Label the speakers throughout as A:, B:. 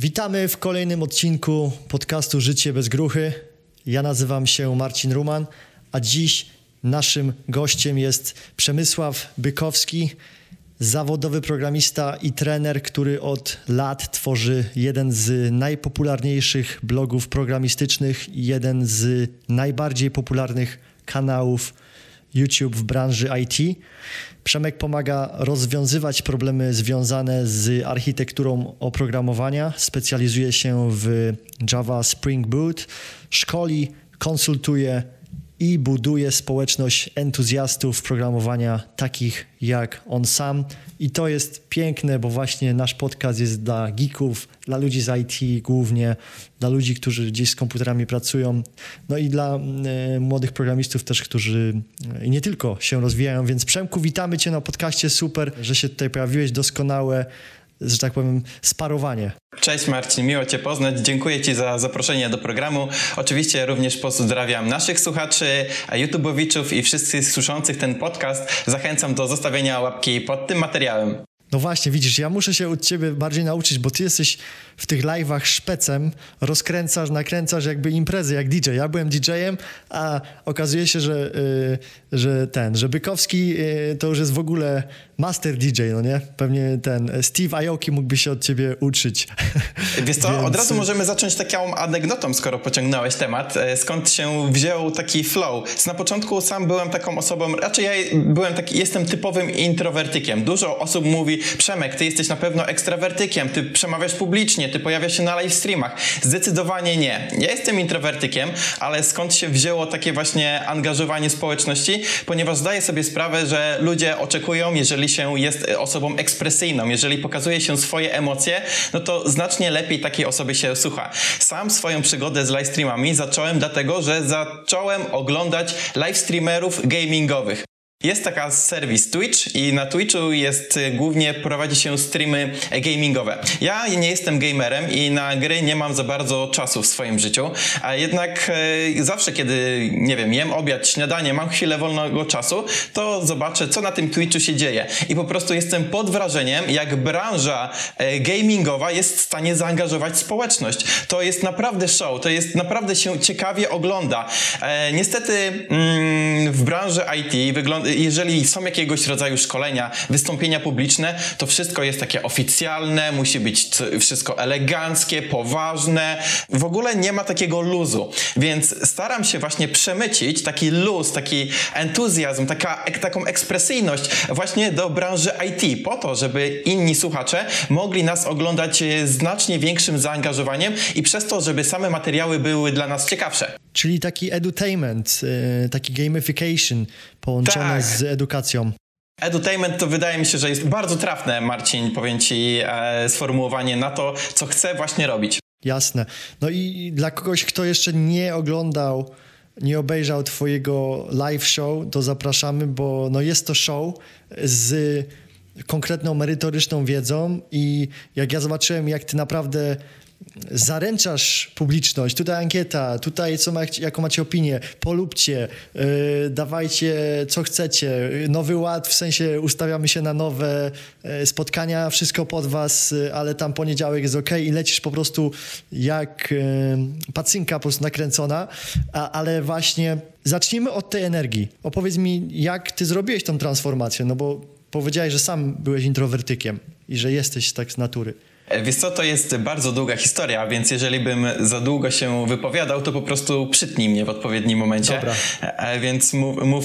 A: Witamy w kolejnym odcinku podcastu Życie bez gruchy. Ja nazywam się Marcin Ruman, a dziś naszym gościem jest Przemysław Bykowski, zawodowy programista i trener, który od lat tworzy jeden z najpopularniejszych blogów programistycznych i jeden z najbardziej popularnych kanałów YouTube w branży IT. Przemek pomaga rozwiązywać problemy związane z architekturą oprogramowania. Specjalizuje się w Java Spring Boot, szkoli, konsultuje i buduje społeczność entuzjastów programowania takich jak on sam. I to jest piękne, bo właśnie nasz podcast jest dla geeków, dla ludzi z IT głównie, dla ludzi, którzy gdzieś z komputerami pracują, no i dla y, młodych programistów też, którzy y, nie tylko się rozwijają. Więc Przemku, witamy Cię na podcaście. Super, że się tutaj pojawiłeś. Doskonałe że tak powiem, sparowanie.
B: Cześć Marcin, miło Cię poznać. Dziękuję Ci za zaproszenie do programu. Oczywiście również pozdrawiam naszych słuchaczy, YouTubeowiczów i wszystkich słyszących ten podcast. Zachęcam do zostawienia łapki pod tym materiałem.
A: No właśnie, widzisz, ja muszę się od ciebie bardziej nauczyć, bo ty jesteś w tych live'ach szpecem, rozkręcasz, nakręcasz jakby imprezy jak DJ. Ja byłem DJ-em, a okazuje się, że, yy, że ten, że Bykowski yy, to już jest w ogóle master DJ, no nie? Pewnie ten Steve Aoki mógłby się od ciebie uczyć.
B: Wiesz co, Więc... od razu możemy zacząć taką anegdotą, skoro pociągnąłeś temat. E, skąd się wziął taki flow? Na początku sam byłem taką osobą, raczej ja byłem taki, jestem typowym introwertykiem. Dużo osób mówi, Przemek, ty jesteś na pewno ekstrawertykiem, ty przemawiasz publicznie, ty pojawiasz się na live streamach. Zdecydowanie nie. Ja jestem introwertykiem, ale skąd się wzięło takie właśnie angażowanie społeczności? Ponieważ zdaję sobie sprawę, że ludzie oczekują, jeżeli się jest osobą ekspresyjną, jeżeli pokazuje się swoje emocje, no to znacznie lepiej takiej osoby się słucha. Sam swoją przygodę z live streamami zacząłem dlatego, że zacząłem oglądać live streamerów gamingowych. Jest taka serwis Twitch i na Twitchu jest y, głównie prowadzi się streamy gamingowe. Ja nie jestem gamerem i na gry nie mam za bardzo czasu w swoim życiu, a jednak e, zawsze kiedy, nie wiem, jem obiad, śniadanie, mam chwilę wolnego czasu, to zobaczę, co na tym Twitchu się dzieje. I po prostu jestem pod wrażeniem, jak branża e, gamingowa jest w stanie zaangażować społeczność. To jest naprawdę show, to jest naprawdę się ciekawie ogląda. E, niestety mm, w branży IT wygląda jeżeli są jakiegoś rodzaju szkolenia, wystąpienia publiczne, to wszystko jest takie oficjalne, musi być wszystko eleganckie, poważne. W ogóle nie ma takiego luzu. Więc staram się właśnie przemycić taki luz, taki entuzjazm, taka, taką ekspresyjność właśnie do branży IT, po to, żeby inni słuchacze mogli nas oglądać znacznie większym zaangażowaniem i przez to, żeby same materiały były dla nas ciekawsze.
A: Czyli taki edutainment, y, taki gamification połączony tak. z edukacją.
B: Edutainment to wydaje mi się, że jest bardzo trafne, Marcin, powiem Ci, e, sformułowanie na to, co chcę właśnie robić.
A: Jasne. No i dla kogoś, kto jeszcze nie oglądał, nie obejrzał Twojego live show, to zapraszamy, bo no jest to show z konkretną merytoryczną wiedzą i jak ja zobaczyłem, jak Ty naprawdę zaręczasz publiczność, tutaj ankieta, tutaj co ma, jaką macie opinię, polubcie, yy, dawajcie co chcecie, nowy ład, w sensie ustawiamy się na nowe yy, spotkania, wszystko pod was, yy, ale tam poniedziałek jest ok i lecisz po prostu jak yy, pacynka po prostu nakręcona, A, ale właśnie zacznijmy od tej energii. Opowiedz mi, jak ty zrobiłeś tą transformację, no bo powiedziałeś, że sam byłeś introwertykiem i że jesteś tak z natury.
B: E, wiesz co, to jest bardzo długa historia, więc jeżeli bym za długo się wypowiadał, to po prostu przytnij mnie w odpowiednim momencie.
A: Dobra.
B: E, więc mów, mów,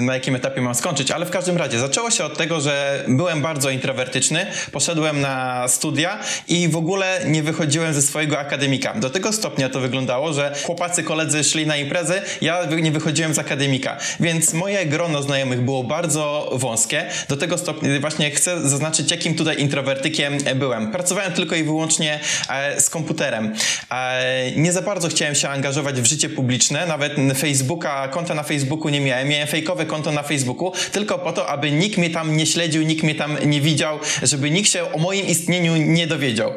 B: na jakim etapie mam skończyć, ale w każdym razie zaczęło się od tego, że byłem bardzo introwertyczny, poszedłem na studia i w ogóle nie wychodziłem ze swojego akademika. Do tego stopnia to wyglądało, że chłopacy, koledzy szli na imprezy, ja nie wychodziłem z akademika, więc moje grono znajomych było bardzo wąskie. Do tego stopnia właśnie chcę zaznaczyć, jakim tutaj introwertykiem byłem. Pracowałem tylko i wyłącznie e, z komputerem. E, nie za bardzo chciałem się angażować w życie publiczne, nawet Facebooka, konta na Facebooku nie miałem. Miałem fejkowe konto na Facebooku tylko po to, aby nikt mnie tam nie śledził, nikt mnie tam nie widział, żeby nikt się o moim istnieniu nie dowiedział.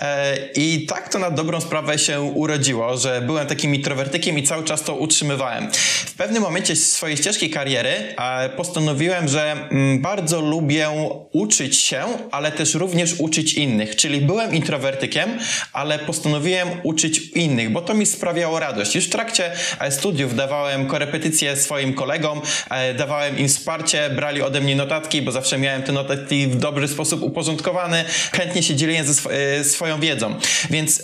B: E, I tak to na dobrą sprawę się urodziło, że byłem takim introwertykiem i cały czas to utrzymywałem. W pewnym momencie swojej ścieżki kariery postanowiłem, że mm, bardzo lubię uczyć się, ale też również uczyć innych innych, czyli byłem introwertykiem, ale postanowiłem uczyć innych, bo to mi sprawiało radość. Już w trakcie e, studiów dawałem korepetycje swoim kolegom, e, dawałem im wsparcie, brali ode mnie notatki, bo zawsze miałem te notatki w dobry sposób uporządkowane, chętnie się dzieliłem ze sw e, swoją wiedzą. Więc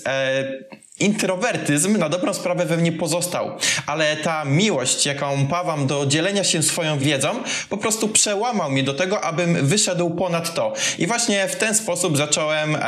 B: introwertyzm na dobrą sprawę we mnie pozostał, ale ta miłość, jaką pawam do dzielenia się swoją wiedzą, po prostu przełamał mnie do tego, abym wyszedł ponad to. I właśnie w ten sposób zacząłem e,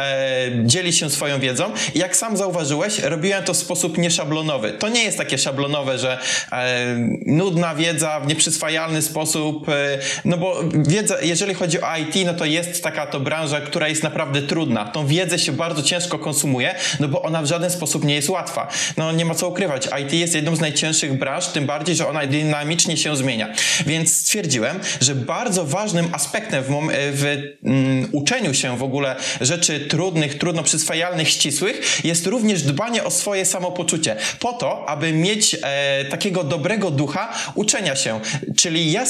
B: dzielić się swoją wiedzą. I jak sam zauważyłeś, robiłem to w sposób nieszablonowy. To nie jest takie szablonowe, że e, nudna wiedza w nieprzyswajalny sposób, e, no bo wiedza, jeżeli chodzi o IT, no to jest taka to branża, która jest naprawdę trudna. Tą wiedzę się bardzo ciężko konsumuje, no bo ona w żaden sposób sposób nie jest łatwa. No nie ma co ukrywać, IT jest jedną z najcięższych branż, tym bardziej, że ona dynamicznie się zmienia. Więc stwierdziłem, że bardzo ważnym aspektem w, w um, uczeniu się w ogóle rzeczy trudnych, trudno przyswajalnych, ścisłych jest również dbanie o swoje samopoczucie. Po to, aby mieć e, takiego dobrego ducha uczenia się. Czyli ja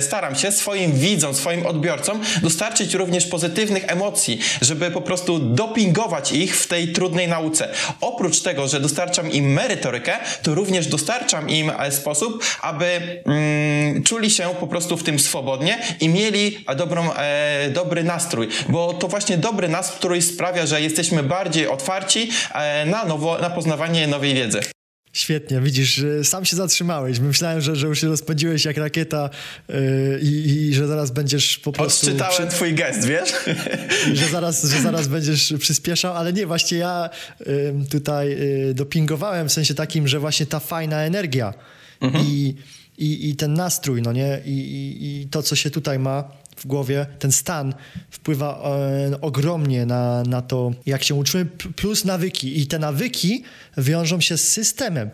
B: staram się swoim widzom, swoim odbiorcom dostarczyć również pozytywnych emocji, żeby po prostu dopingować ich w tej trudnej nauce oprócz tego, że dostarczam im merytorykę, to również dostarczam im e, sposób, aby mm, czuli się po prostu w tym swobodnie i mieli dobrą, e, dobry nastrój, bo to właśnie dobry nastrój sprawia, że jesteśmy bardziej otwarci e, na, nowo, na poznawanie nowej wiedzy.
A: Świetnie, widzisz, sam się zatrzymałeś. Myślałem, że, że już się rozpędziłeś jak rakieta yy, i, że zaraz będziesz po prostu...
B: Odczytałem przy... twój gest, wiesz?
A: Że zaraz, że zaraz będziesz przyspieszał, ale nie, właśnie ja yy, tutaj yy, dopingowałem w sensie takim, że właśnie ta fajna energia mhm. i, i, i ten nastrój, no nie? I, i, I to, co się tutaj ma, w głowie, ten stan wpływa e, ogromnie na, na to, jak się uczymy, plus nawyki. I te nawyki wiążą się z systemem.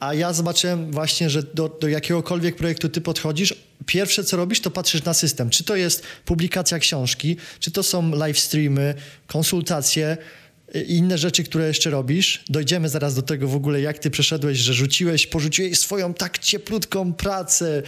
A: A ja zobaczyłem właśnie, że do, do jakiegokolwiek projektu ty podchodzisz, pierwsze co robisz, to patrzysz na system. Czy to jest publikacja książki, czy to są live streamy, konsultacje, inne rzeczy, które jeszcze robisz. Dojdziemy zaraz do tego w ogóle, jak ty przeszedłeś, że rzuciłeś, porzuciłeś swoją tak cieplutką pracę,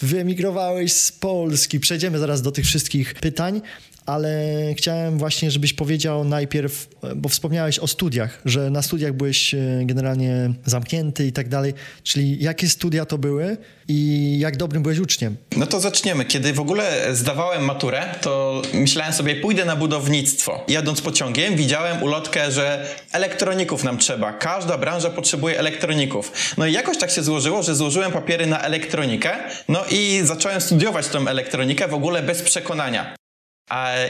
A: wyemigrowałeś z Polski. Przejdziemy zaraz do tych wszystkich pytań, ale chciałem właśnie, żebyś powiedział najpierw, bo wspomniałeś o studiach, że na studiach byłeś e, generalnie zamknięty i tak dalej, czyli jakie studia to były i jak dobrym byłeś uczniem?
B: No to zaczniemy. Kiedy w ogóle zdawałem maturę, to myślałem sobie, pójdę na budownictwo. Jadąc pociągiem, widziałem ulotkę, że elektroników nam trzeba. Każda branża potrzebuje elektroników. No i jakoś tak się złożyło, że złożyłem papiery na elektronikę, no i zacząłem studiować tą elektronikę w ogóle bez przekonania.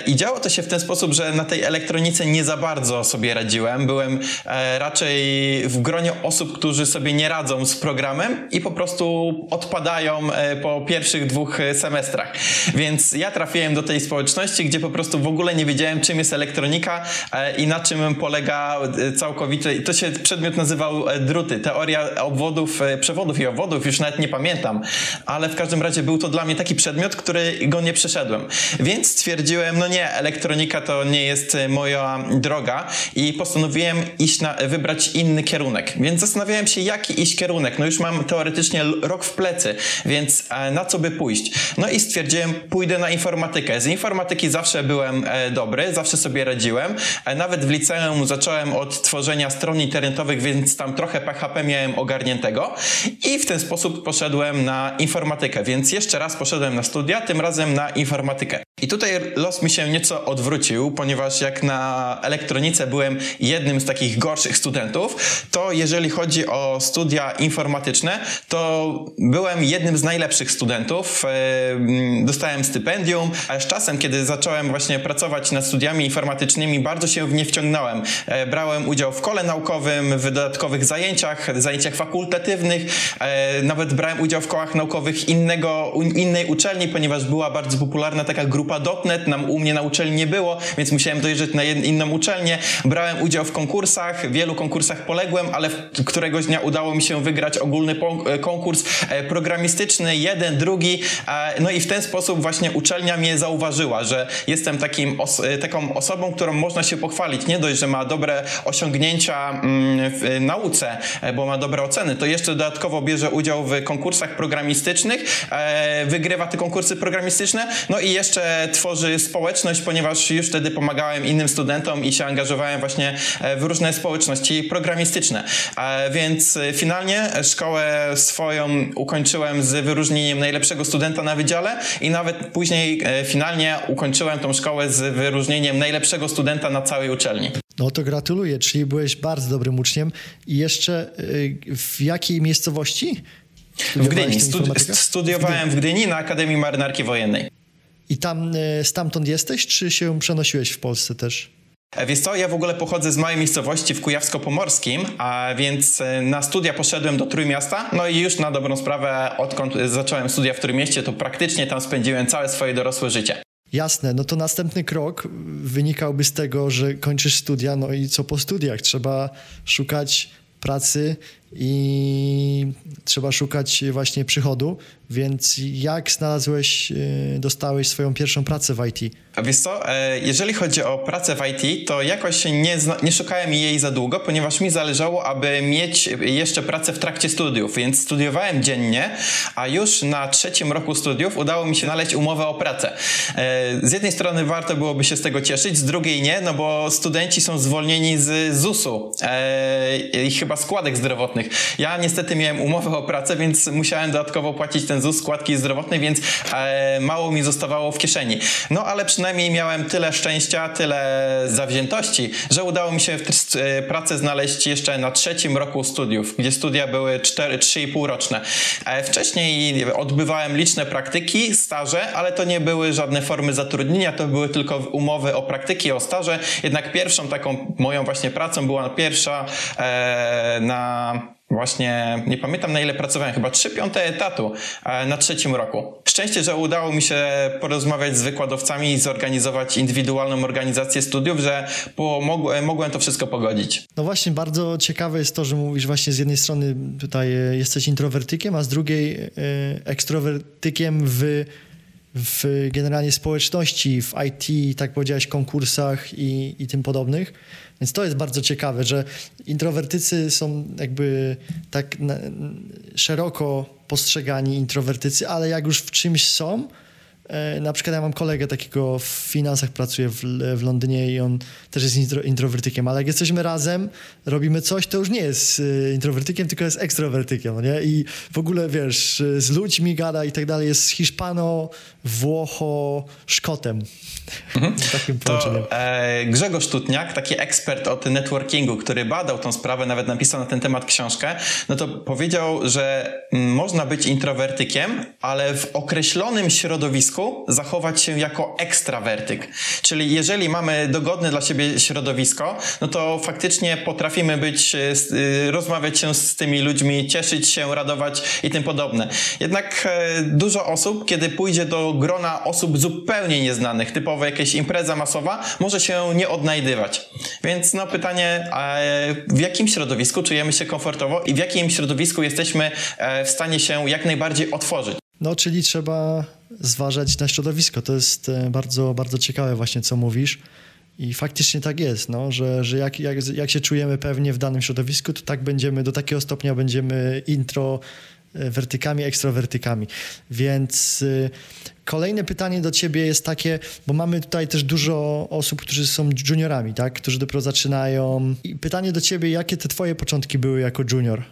B: I działo to się w ten sposób, że na tej elektronice nie za bardzo sobie radziłem. Byłem e, raczej w gronie osób, którzy sobie nie radzą z programem i po prostu odpadają e, po pierwszych dwóch semestrach. Więc ja trafiłem do tej społeczności, gdzie po prostu w ogóle nie wiedziałem, czym jest elektronika e, i na czym polega całkowite. To się przedmiot nazywał druty, teoria obwodów, przewodów i obwodów, już nawet nie pamiętam, ale w każdym razie był to dla mnie taki przedmiot, który go nie przeszedłem. Więc stwierdziłem, stwierdziłem, no nie, elektronika to nie jest e, moja droga i postanowiłem iść na, wybrać inny kierunek. Więc zastanawiałem się, jaki iść kierunek. No już mam teoretycznie rok w plecy, więc e, na co by pójść? No i stwierdziłem, pójdę na informatykę. Z informatyki zawsze byłem e, dobry, zawsze sobie radziłem. Nawet w liceum zacząłem od tworzenia stron internetowych, więc tam trochę PHP miałem ogarniętego i w ten sposób poszedłem na informatykę. Więc jeszcze raz poszedłem na studia, tym razem na informatykę. I tutaj los mi się nieco odwrócił, ponieważ jak na elektronice byłem jednym z takich gorszych studentów, to jeżeli chodzi o studia informatyczne, to byłem jednym z najlepszych studentów. E, dostałem stypendium, a z czasem, kiedy zacząłem właśnie pracować nad studiami informatycznymi, bardzo się w nie wciągnąłem. E, brałem udział w kole naukowym, w dodatkowych zajęciach, zajęciach fakultatywnych, e, nawet brałem udział w kołach naukowych innego, innej uczelni, ponieważ była bardzo popularna taka grupa .NET, nam u mnie na uczelni nie było, więc musiałem dojeżdżać na inną uczelnię. Brałem udział w konkursach, wielu konkursach poległem, ale któregoś dnia udało mi się wygrać ogólny e, konkurs e, programistyczny, jeden, drugi. E, no i w ten sposób właśnie uczelnia mnie zauważyła, że jestem takim os taką osobą, którą można się pochwalić. Nie dość, że ma dobre osiągnięcia mm, w nauce, bo ma dobre oceny, to jeszcze dodatkowo bierze udział w konkursach programistycznych, wygrywa te konkursy programistyczne, no i jeszcze tworzy społeczność, ponieważ już wtedy pomagałem innym studentom i się angażowałem właśnie w różne społeczności programistyczne. Więc finalnie szkołę swoją ukończyłem z wyróżnieniem najlepszego studenta na wydziale i nawet później finalnie ukończyłem tą szkołę z wyróżnieniem najlepszego studenta na całej uczelni.
A: No to gratuluję, czyli byłeś bardzo dobrym uczniem. I jeszcze w jakiej miejscowości?
B: W Gdyni. Studi studiowałem w Gdyni na Akademii Marynarki Wojennej.
A: I tam y, stamtąd jesteś, czy się przenosiłeś w Polsce też?
B: E, wiesz co, ja w ogóle pochodzę z małej miejscowości w Kujawsko-Pomorskim, a więc e, na studia poszedłem do Trójmiasta, no i już na dobrą sprawę, odkąd zacząłem studia w Trójmieście, to praktycznie tam spędziłem całe swoje dorosłe życie.
A: Jasne, no to następny krok wynikałby z tego, że kończysz studia, no i co po studiach? Trzeba szukać pracy i trzeba szukać właśnie przychodu, więc jak znalazłeś, e, dostałeś swoją pierwszą pracę w IT?
B: A wiesz co, e, jeżeli chodzi o pracę w IT, to jakoś nie, nie szukałem jej za długo, ponieważ mi zależało, aby mieć jeszcze pracę w trakcie studiów, więc studiowałem dziennie, a już na trzecim roku studiów udało mi się znaleźć umowę o pracę. E, z jednej strony warto byłoby się z tego cieszyć, z drugiej nie, no bo studenci są zwolnieni z ZUS-u i chyba składek zdrowotnych. Ja niestety miałem umowę o pracę, więc musiałem dodatkowo płacić ten ZUS, składki zdrowotne, więc e, mało mi zostawało w kieszeni. No ale przynajmniej miałem tyle szczęścia, tyle zawziętości, że udało mi się e, pracę znaleźć jeszcze na trzecim roku studiów, gdzie studia były 3,5 roczne. E, wcześniej odbywałem liczne praktyki, staże, ale to nie były żadne formy zatrudnienia, to były tylko umowy o praktyki, o staże. Jednak pierwszą taką moją właśnie pracą była pierwsza e, na Właśnie nie pamiętam na ile pracowałem, chyba 3 piąte etatu e, na trzecim roku. Szczęście, że udało mi się porozmawiać z wykładowcami i zorganizować indywidualną organizację studiów, że pomogłem, mogłem to wszystko pogodzić.
A: No właśnie, bardzo ciekawe jest to, że mówisz właśnie z jednej strony tutaj e, jesteś introwertykiem, a z drugiej e, ekstrowertykiem w w generalnie społeczności, w IT, tak powiedziałeś, konkursach i, i tym podobnych. Więc to jest bardzo ciekawe, że introwertycy są jakby tak szeroko postrzegani introwertycy, ale jak już w czymś są, na przykład ja mam kolegę takiego w finansach, pracuje w, w Londynie i on też jest intro, introwertykiem, ale jak jesteśmy razem, robimy coś, to już nie jest e, introwertykiem, tylko jest ekstrowertykiem, nie? I w ogóle, wiesz, z ludźmi gada i tak dalej, jest Hiszpano, Włocho, Szkotem.
B: Mhm. Takim to e, Grzegorz Tutniak, taki ekspert od networkingu, który badał tą sprawę, nawet napisał na ten temat książkę, no to powiedział, że można być introwertykiem, ale w określonym środowisku zachować się jako ekstrawertyk. Czyli jeżeli mamy dogodne dla siebie środowisko, no to faktycznie potrafimy być, e, e, rozmawiać się z tymi ludźmi, cieszyć się, radować i tym podobne. Jednak e, dużo osób, kiedy pójdzie do grona osób zupełnie nieznanych, typowo jakaś impreza masowa, może się nie odnajdywać. Więc no pytanie, w jakim środowisku czujemy się komfortowo i w jakim środowisku jesteśmy w stanie się jak najbardziej otworzyć?
A: No, czyli trzeba zważać na środowisko. To jest e, bardzo, bardzo ciekawe właśnie, co mówisz. I faktycznie tak jest, no, że, że jak, jak, jak się czujemy pewnie w danym środowisku, to tak będziemy, do takiego stopnia będziemy intro e, wertykami, ekstrowertykami. Więc y, kolejne pytanie do ciebie jest takie, bo mamy tutaj też dużo osób, którzy są juniorami, tak, którzy dopiero zaczynają. I pytanie do ciebie, jakie te twoje początki były jako junior?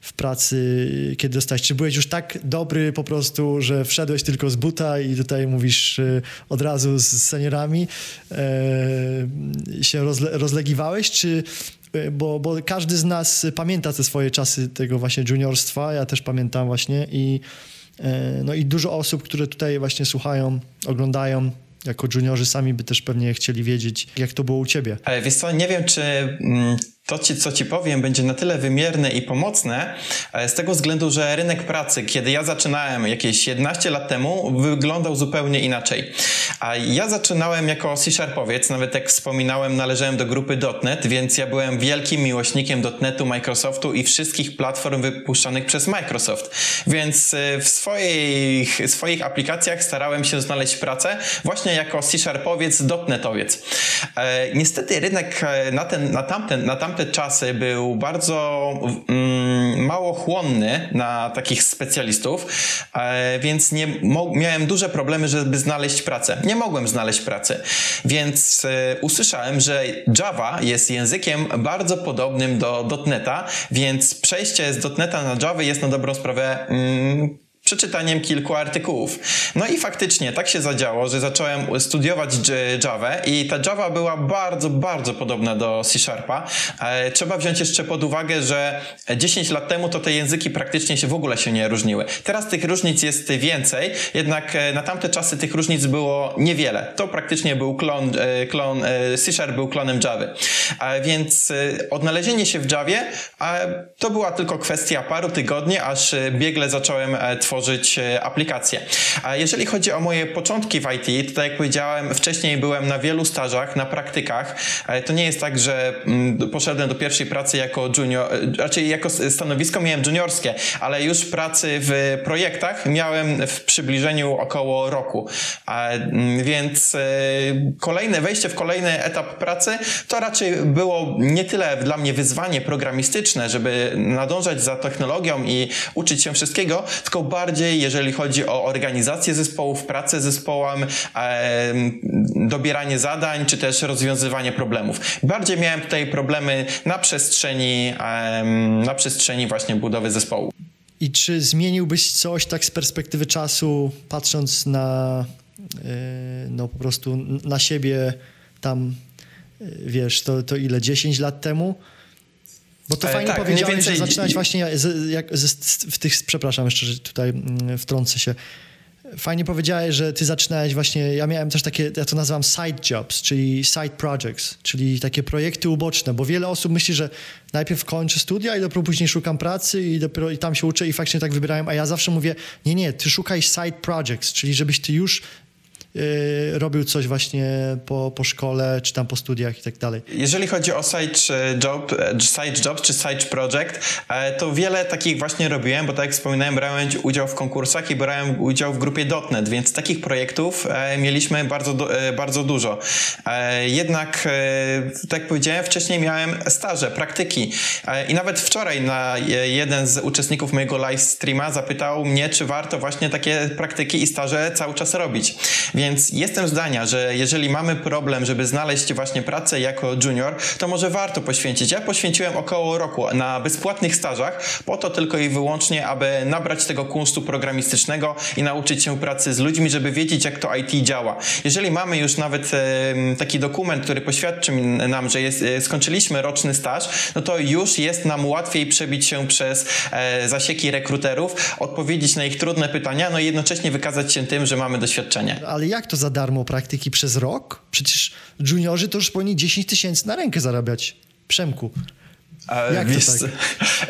A: W pracy, kiedy dostałeś? Czy byłeś już tak dobry po prostu, że wszedłeś tylko z buta i tutaj mówisz y, od razu z seniorami, e, się rozle rozlegiwałeś, czy y, bo, bo każdy z nas pamięta te swoje czasy tego właśnie juniorstwa, ja też pamiętam właśnie i e, no i dużo osób, które tutaj właśnie słuchają, oglądają, jako juniorzy sami by też pewnie chcieli wiedzieć, jak to było u ciebie.
B: Ale wiesz co, nie wiem, czy mm, to, ci, co ci powiem, będzie na tyle wymierne i pomocne, e, z tego względu, że rynek pracy, kiedy ja zaczynałem jakieś 11 lat temu, wyglądał zupełnie inaczej. A ja zaczynałem jako C-Sharpowiec, nawet jak wspominałem, należałem do grupy .NET, więc ja byłem wielkim miłośnikiem .NETu, Microsoftu i wszystkich platform wypuszczanych przez Microsoft. Więc e, w swoich, swoich aplikacjach starałem się znaleźć pracę właśnie jako C-Sharpowiec, .NETowiec. E, niestety rynek na, ten, na, tamten, na tamten tamte czasy był bardzo mm, mało chłonny na takich specjalistów, e, więc nie miałem duże problemy, żeby znaleźć pracę. Nie mogłem znaleźć pracy, więc e, usłyszałem, że Java jest językiem bardzo podobnym do .NETA, więc przejście z .NETA na Java jest na dobrą sprawę mm, przeczytaniem kilku artykułów. No i faktycznie tak się zadziało, że zacząłem studiować Java i ta Java była bardzo, bardzo podobna do C Sharpa. E, trzeba wziąć jeszcze pod uwagę, że 10 lat temu to te języki praktycznie się w ogóle się nie różniły. Teraz tych różnic jest więcej, jednak e, na tamte czasy tych różnic było niewiele. To praktycznie był klon, e, klon C Sharp był klonem Java. Więc odnalezienie się w Javie to była tylko kwestia paru tygodni, aż biegle zacząłem tworzyć tworzyć e, aplikacje. A jeżeli chodzi o moje początki w IT, to tak jak powiedziałem, wcześniej byłem na wielu stażach, na praktykach. To nie jest tak, że mm, poszedłem do pierwszej pracy jako junior, e, raczej jako stanowisko miałem juniorskie, ale już pracy w projektach miałem w przybliżeniu około roku. Mm, więc e, kolejne wejście w kolejny etap pracy to raczej było nie tyle dla mnie wyzwanie programistyczne, żeby nadążać za technologią i uczyć się wszystkiego, tylko bardziej bardziej, jeżeli chodzi o organizację zespołów, pracę zespołem, dobieranie zadań, czy też rozwiązywanie problemów. Bardziej miałem tutaj problemy na przestrzeni, na przestrzeni właśnie budowy zespołu.
A: I czy zmieniłbyś coś tak z perspektywy czasu, patrząc na e, no po prostu na siebie tam, e, wiesz, to, to ile, 10 lat temu? Bo to e, fajnie tak, powiedziałeś, więcej... że zaczynałeś właśnie z, jak, z, w tych, przepraszam jeszcze, że tutaj mm, wtrącę się. Fajnie powiedziałeś, że ty zaczynałeś właśnie, ja miałem też takie, ja to nazywam side jobs, czyli side projects, czyli takie projekty uboczne, bo wiele osób myśli, że najpierw kończę studia i dopiero później szukam pracy i dopiero i tam się uczę i faktycznie tak wybierałem, a ja zawsze mówię, nie, nie, ty szukaj side projects, czyli żebyś ty już Y, robił coś właśnie po, po szkole, czy tam po studiach i tak dalej.
B: Jeżeli chodzi o side job, side job czy side project, e, to wiele takich właśnie robiłem, bo tak jak wspominałem, brałem udział w konkursach i brałem udział w grupie .NET, więc takich projektów e, mieliśmy bardzo, e, bardzo dużo. Jednak, tak jak powiedziałem, wcześniej miałem staże, praktyki i nawet wczoraj na jeden z uczestników mojego live streama zapytał mnie, czy warto właśnie takie praktyki i staże cały czas robić. Więc jestem zdania, że jeżeli mamy problem, żeby znaleźć właśnie pracę jako junior, to może warto poświęcić. Ja poświęciłem około roku na bezpłatnych stażach, po to tylko i wyłącznie, aby nabrać tego kunstu programistycznego i nauczyć się pracy z ludźmi, żeby wiedzieć, jak to IT działa. Jeżeli mamy już nawet taki dokument, który poświadczy nam, że jest, e, skończyliśmy roczny staż, no to już jest nam łatwiej przebić się przez e, zasieki rekruterów, odpowiedzieć na ich trudne pytania, no i jednocześnie wykazać się tym, że mamy doświadczenie.
A: Ale jak to za darmo praktyki przez rok? Przecież juniorzy to już powinni 10 tysięcy na rękę zarabiać. Przemku.
B: Jak wiesz, to tak?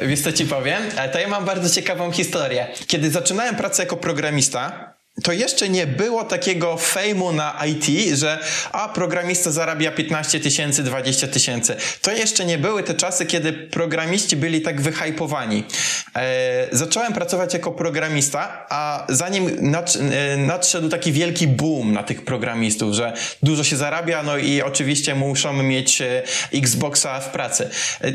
B: wiesz co ci powiem? E, to ja mam bardzo ciekawą historię. Kiedy zaczynałem pracę jako programista, to jeszcze nie było takiego fejmu na IT, że a programista zarabia 15 tysięcy, 20 tysięcy. To jeszcze nie były te czasy, kiedy programiści byli tak wyhypowani. E, zacząłem pracować jako programista, a zanim nad, e, nadszedł taki wielki boom na tych programistów, że dużo się zarabia, no i oczywiście muszą mieć e, Xboxa w pracy. E,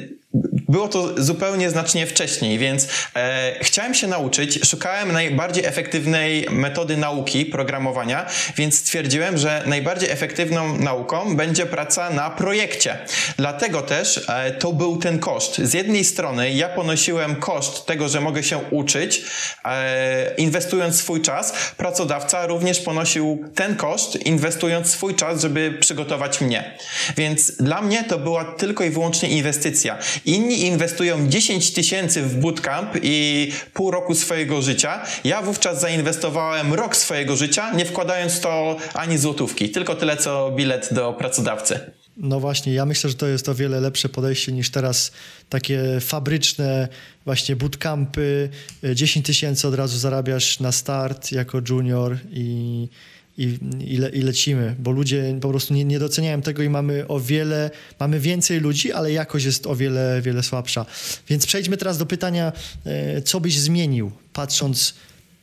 B: było to zupełnie znacznie wcześniej, więc e, chciałem się nauczyć, szukałem najbardziej efektywnej metody nauki programowania, więc stwierdziłem, że najbardziej efektywną nauką będzie praca na projekcie. Dlatego też e, to był ten koszt. Z jednej strony ja ponosiłem koszt tego, że mogę się uczyć, e, inwestując swój czas. Pracodawca również ponosił ten koszt, inwestując swój czas, żeby przygotować mnie. Więc dla mnie to była tylko i wyłącznie inwestycja. Inni inwestują 10 tysięcy w bootcamp i pół roku swojego życia. Ja wówczas zainwestowałem rok swojego życia, nie wkładając to ani złotówki, tylko tyle co bilet do pracodawcy.
A: No właśnie, ja myślę, że to jest o wiele lepsze podejście niż teraz takie fabryczne właśnie bootcampy. 10 tysięcy od razu zarabiasz na start jako junior i i, i, le, i, lecimy, bo ludzie po prostu nie, nie doceniają tego i mamy o wiele, mamy więcej ludzi, ale jakość jest o wiele, wiele słabsza. Więc przejdźmy teraz do pytania, e, co byś zmienił, patrząc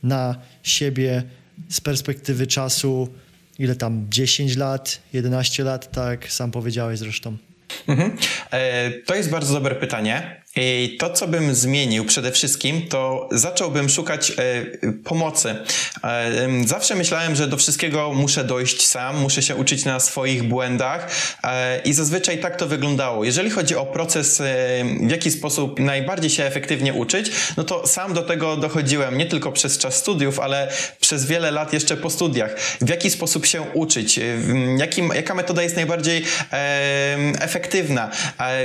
A: na siebie z perspektywy czasu, ile tam, 10 lat, 11 lat, tak sam powiedziałeś zresztą.
B: Mhm. E, to jest bardzo dobre pytanie. I to, co bym zmienił przede wszystkim, to zacząłbym szukać e, pomocy. E, zawsze myślałem, że do wszystkiego muszę dojść sam, muszę się uczyć na swoich błędach e, i zazwyczaj tak to wyglądało. Jeżeli chodzi o proces, e, w jaki sposób najbardziej się efektywnie uczyć, no to sam do tego dochodziłem nie tylko przez czas studiów, ale przez wiele lat jeszcze po studiach. W jaki sposób się uczyć, jakim, jaka metoda jest najbardziej efektywna,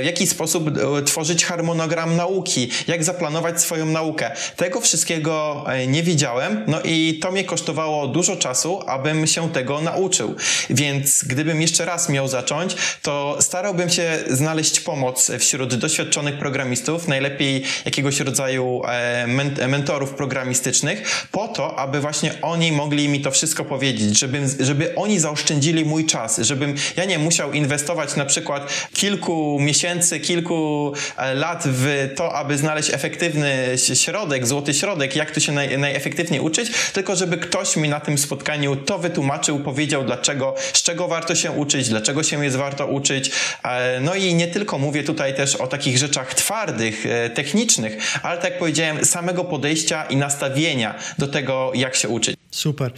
B: w jaki sposób e, tworzyć harmonię harmonogram nauki, jak zaplanować swoją naukę. Tego wszystkiego e, nie widziałem, no i to mnie kosztowało dużo czasu, abym się tego nauczył. Więc gdybym jeszcze raz miał zacząć, to starałbym się znaleźć pomoc wśród doświadczonych programistów, najlepiej jakiegoś rodzaju e, mentorów programistycznych, po to, aby właśnie oni mogli mi to wszystko powiedzieć, żeby, żeby oni zaoszczędzili mój czas, żebym ja nie musiał inwestować na przykład kilku miesięcy, kilku e, lat w to, aby znaleźć efektywny środek, złoty środek, jak tu się naj, najefektywniej uczyć, tylko żeby ktoś mi na tym spotkaniu to wytłumaczył, powiedział dlaczego, z czego warto się uczyć, dlaczego się jest warto uczyć. E, no i nie tylko mówię tutaj też o takich rzeczach twardych, e, technicznych, ale tak jak powiedziałem, samego podejścia i nastawienia do tego, jak się uczyć.
A: Super.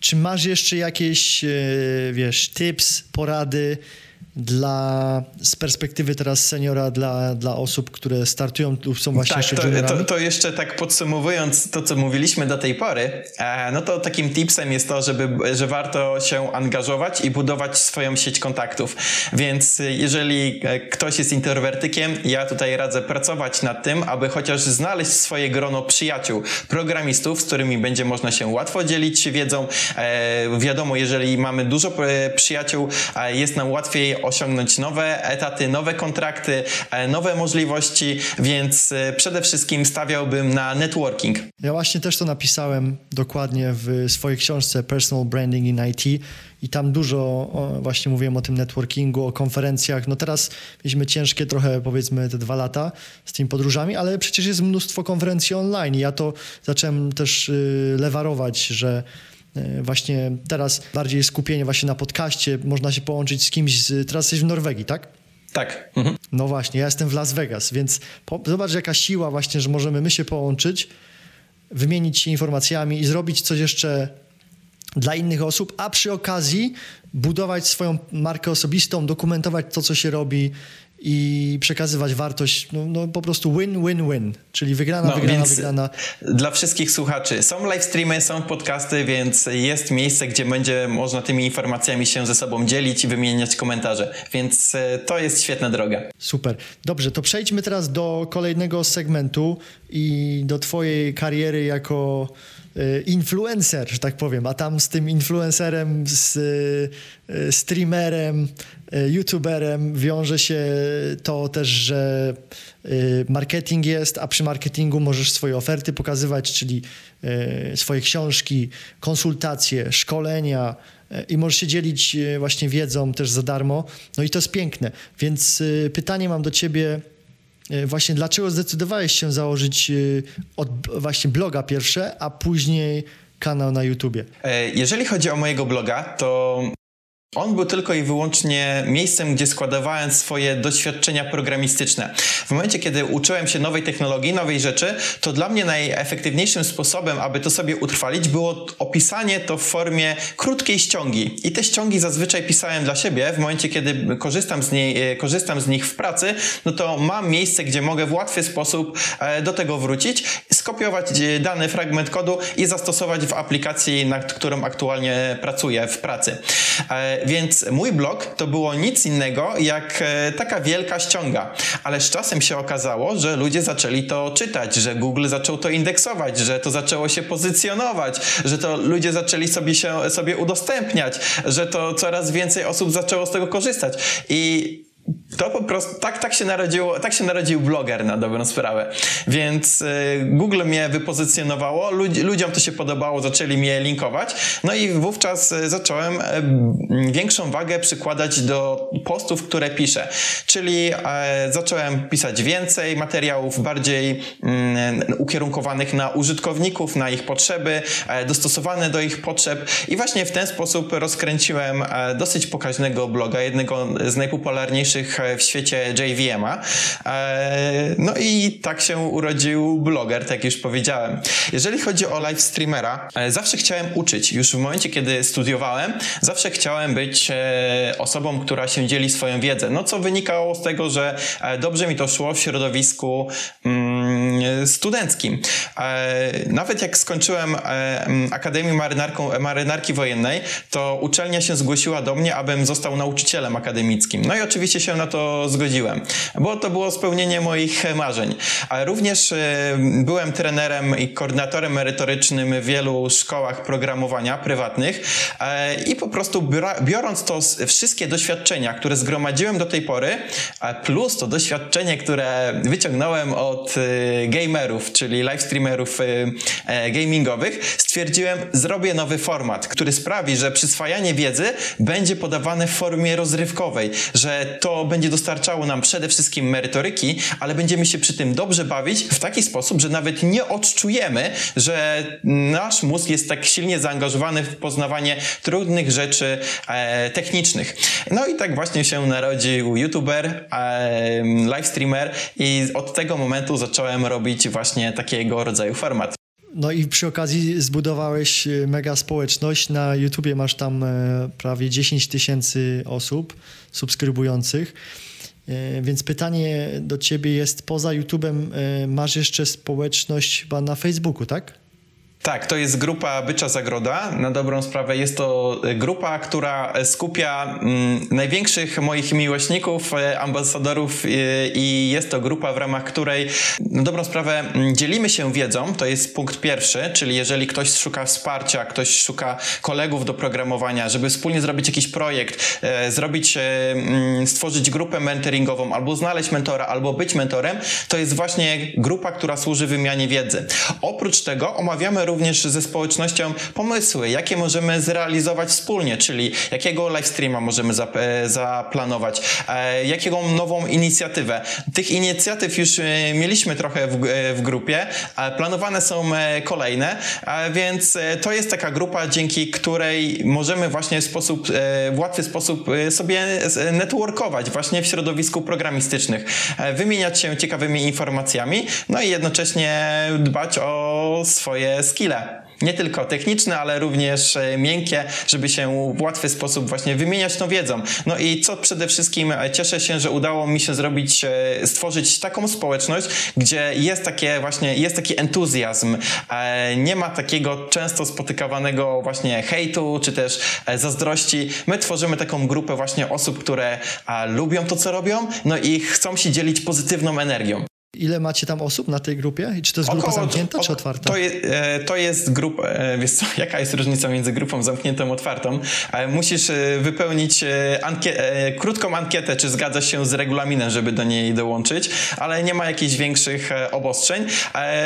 A: Czy masz jeszcze jakieś, e, wiesz, tips, porady, dla, z perspektywy teraz seniora dla, dla osób, które startują lub są właśnie tak,
B: to, to, to, jeszcze tak podsumowując to, co mówiliśmy do tej pory, e, no to takim tipsem jest to, żeby, że warto się angażować i budować swoją sieć kontaktów. Więc jeżeli e, ktoś jest introwertykiem, ja tutaj radzę pracować nad tym, aby chociaż znaleźć swoje grono przyjaciół, programistów, z którymi będzie można się łatwo dzielić wiedzą. E, wiadomo, jeżeli mamy dużo przyjaciół, jest nam łatwiej osiągnąć nowe etaty, nowe kontrakty, e, nowe możliwości, więc e, przede wszystkim stawiałbym na networking.
A: Ja właśnie też to napisałem dokładnie w swojej książce Personal Branding in IT i tam dużo właśnie mówiłem o tym networkingu, o konferencjach. No teraz mieliśmy ciężkie trochę, powiedzmy, te dwa lata z tymi podróżami, ale przecież jest mnóstwo konferencji online ja to zacząłem też y, lewarować, że właśnie teraz bardziej skupienie właśnie na podcaście, można się połączyć z kimś, z, teraz jesteś w Norwegii, tak?
B: Tak.
A: Mhm. No właśnie, ja jestem w Las Vegas, więc po, zobacz jaka siła właśnie, że możemy my się połączyć, wymienić się informacjami i zrobić coś jeszcze dla innych osób, a przy okazji budować swoją markę osobistą, dokumentować to, co się robi i przekazywać wartość, no, no po prostu win, win, win, czyli wygrana, no, wygrana, wygrana.
B: Dla wszystkich słuchaczy są live streamy, są podcasty, więc jest miejsce, gdzie będzie można tymi informacjami się ze sobą dzielić i wymieniać komentarze, więc e, to jest świetna droga.
A: Super. Dobrze, to przejdźmy teraz do kolejnego segmentu i do twojej kariery jako influencer, że tak powiem, a tam z tym influencerem, z e, streamerem, E, youtuberem wiąże się to też, że marketing jest, a przy marketingu możesz swoje oferty pokazywać, czyli swoje książki, konsultacje, szkolenia i możesz się dzielić właśnie wiedzą też za darmo. No i to jest piękne. Więc pytanie mam do ciebie właśnie, dlaczego zdecydowałeś się założyć od właśnie bloga pierwsze, a później kanał na YouTubie?
B: Jeżeli chodzi o mojego bloga, to on był tylko i wyłącznie miejscem, gdzie składowałem swoje doświadczenia programistyczne. W momencie, kiedy uczyłem się nowej technologii, nowej rzeczy, to dla mnie najefektywniejszym sposobem, aby to sobie utrwalić, było opisanie to w formie krótkiej ściągi. I te ściągi zazwyczaj pisałem dla siebie. W momencie, kiedy korzystam z, niej, e, korzystam z nich w pracy, no to mam miejsce, gdzie mogę w łatwy sposób e, do tego wrócić, skopiować e, dany fragment kodu i zastosować w aplikacji, nad którą aktualnie pracuję w pracy. Więc mój blog to było nic innego jak e, taka wielka ściąga. Ale z czasem się okazało, że ludzie zaczęli to czytać, że Google zaczął to indeksować, że to zaczęło się pozycjonować, że to ludzie zaczęli sobie się sobie udostępniać, że to coraz więcej osób zaczęło z tego korzystać. I to po prostu, tak, tak, się narodziło, tak się narodził bloger na dobrą sprawę. Więc y, Google mnie wypozycjonowało, ludzi, ludziom to się podobało, zaczęli mnie linkować, no i wówczas y, zacząłem y, większą wagę przykładać do postów, które piszę. Czyli e, zacząłem pisać więcej materiałów, bardziej mm, ukierunkowanych na użytkowników, na ich potrzeby, e, dostosowane do ich potrzeb i właśnie w ten sposób rozkręciłem e, dosyć pokaźnego bloga, jednego z najpopularniejszych najlepszych w świecie JVM-a. No i tak się urodził bloger, tak już powiedziałem. Jeżeli chodzi o live streamera, zawsze chciałem uczyć. Już w momencie, kiedy studiowałem, zawsze chciałem być osobą, która się dzieli swoją wiedzę. No co wynikało z tego, że dobrze mi to szło w środowisku mm, studenckim. Nawet jak skończyłem Akademię Marynarki Wojennej, to uczelnia się zgłosiła do mnie, abym został nauczycielem akademickim. No i oczywiście się na to zgodziłem, bo to było spełnienie moich marzeń. Również e, byłem trenerem i koordynatorem merytorycznym w wielu szkołach programowania prywatnych e, i po prostu biorąc to wszystkie doświadczenia, które zgromadziłem do tej pory, plus to doświadczenie, które wyciągnąłem od e, gamerów, czyli live streamerów gamingowych, stwierdziłem, zrobię nowy format, który sprawi, że przyswajanie wiedzy będzie podawane w formie rozrywkowej, że to będzie dostarczało nam przede wszystkim merytoryki, ale będziemy się przy tym dobrze bawić w taki sposób, że nawet nie odczujemy, że nasz mózg jest tak silnie zaangażowany w poznawanie trudnych rzeczy e, technicznych. No i tak właśnie się narodził youtuber, e, live streamer i od tego momentu zacząłem robić właśnie takiego rodzaju format.
A: No i przy okazji zbudowałeś e, mega społeczność. Na YouTubie masz tam e, prawie 10 tysięcy osób subskrybujących. E, więc pytanie do ciebie jest, poza YouTubem masz jeszcze społeczność chyba na Facebooku, tak?
B: Tak, to jest grupa Bycza Zagroda. Na dobrą sprawę jest to e, grupa, która e, skupia mm, największych moich miłośników, e, ambasadorów i jest to grupa, w ramach której na dobrą sprawę mm, dzielimy się wiedzą. To jest punkt pierwszy, czyli jeżeli ktoś szuka wsparcia, ktoś szuka kolegów do programowania, żeby wspólnie zrobić jakiś projekt, zrobić, mm, stworzyć grupę mentoringową, albo znaleźć mentora, albo być mentorem, to jest właśnie grupa, która służy wymianie wiedzy. Oprócz tego omawiamy również również ze społecznością pomysły, jakie możemy zrealizować wspólnie, czyli jakiego live streama możemy e, zaplanować, e, jakiego nową inicjatywę. Tych inicjatyw już e, mieliśmy trochę w, w grupie, planowane są kolejne, więc to jest taka grupa, dzięki której możemy właśnie w sposób, w łatwy sposób sobie networkować właśnie w środowisku programistycznych, wymieniać się ciekawymi informacjami, no i jednocześnie dbać o swoje skille skille. Nie tylko techniczne, ale również e, miękkie, żeby się w łatwy sposób właśnie wymieniać tą wiedzą. No i co przede wszystkim e, cieszę się, że udało mi się zrobić, e, stworzyć taką społeczność, gdzie jest takie właśnie, jest taki entuzjazm. Nie ma takiego często spotykanego właśnie hejtu, czy też zazdrości. My tworzymy taką grupę właśnie osób, które lubią to, co robią, no i chcą się dzielić pozytywną energią.
A: Ile macie tam osób na tej grupie? I czy to jest grupa Około, zamknięta, czy otwarta?
B: To, je, to jest grupa, e, wiesz co, jaka jest różnica między grupą zamkniętą, otwartą? E, musisz e, wypełnić krótką ankietę, czy zgadzasz się z regulaminem, żeby do niej dołączyć, ale nie ma jakichś większych obostrzeń.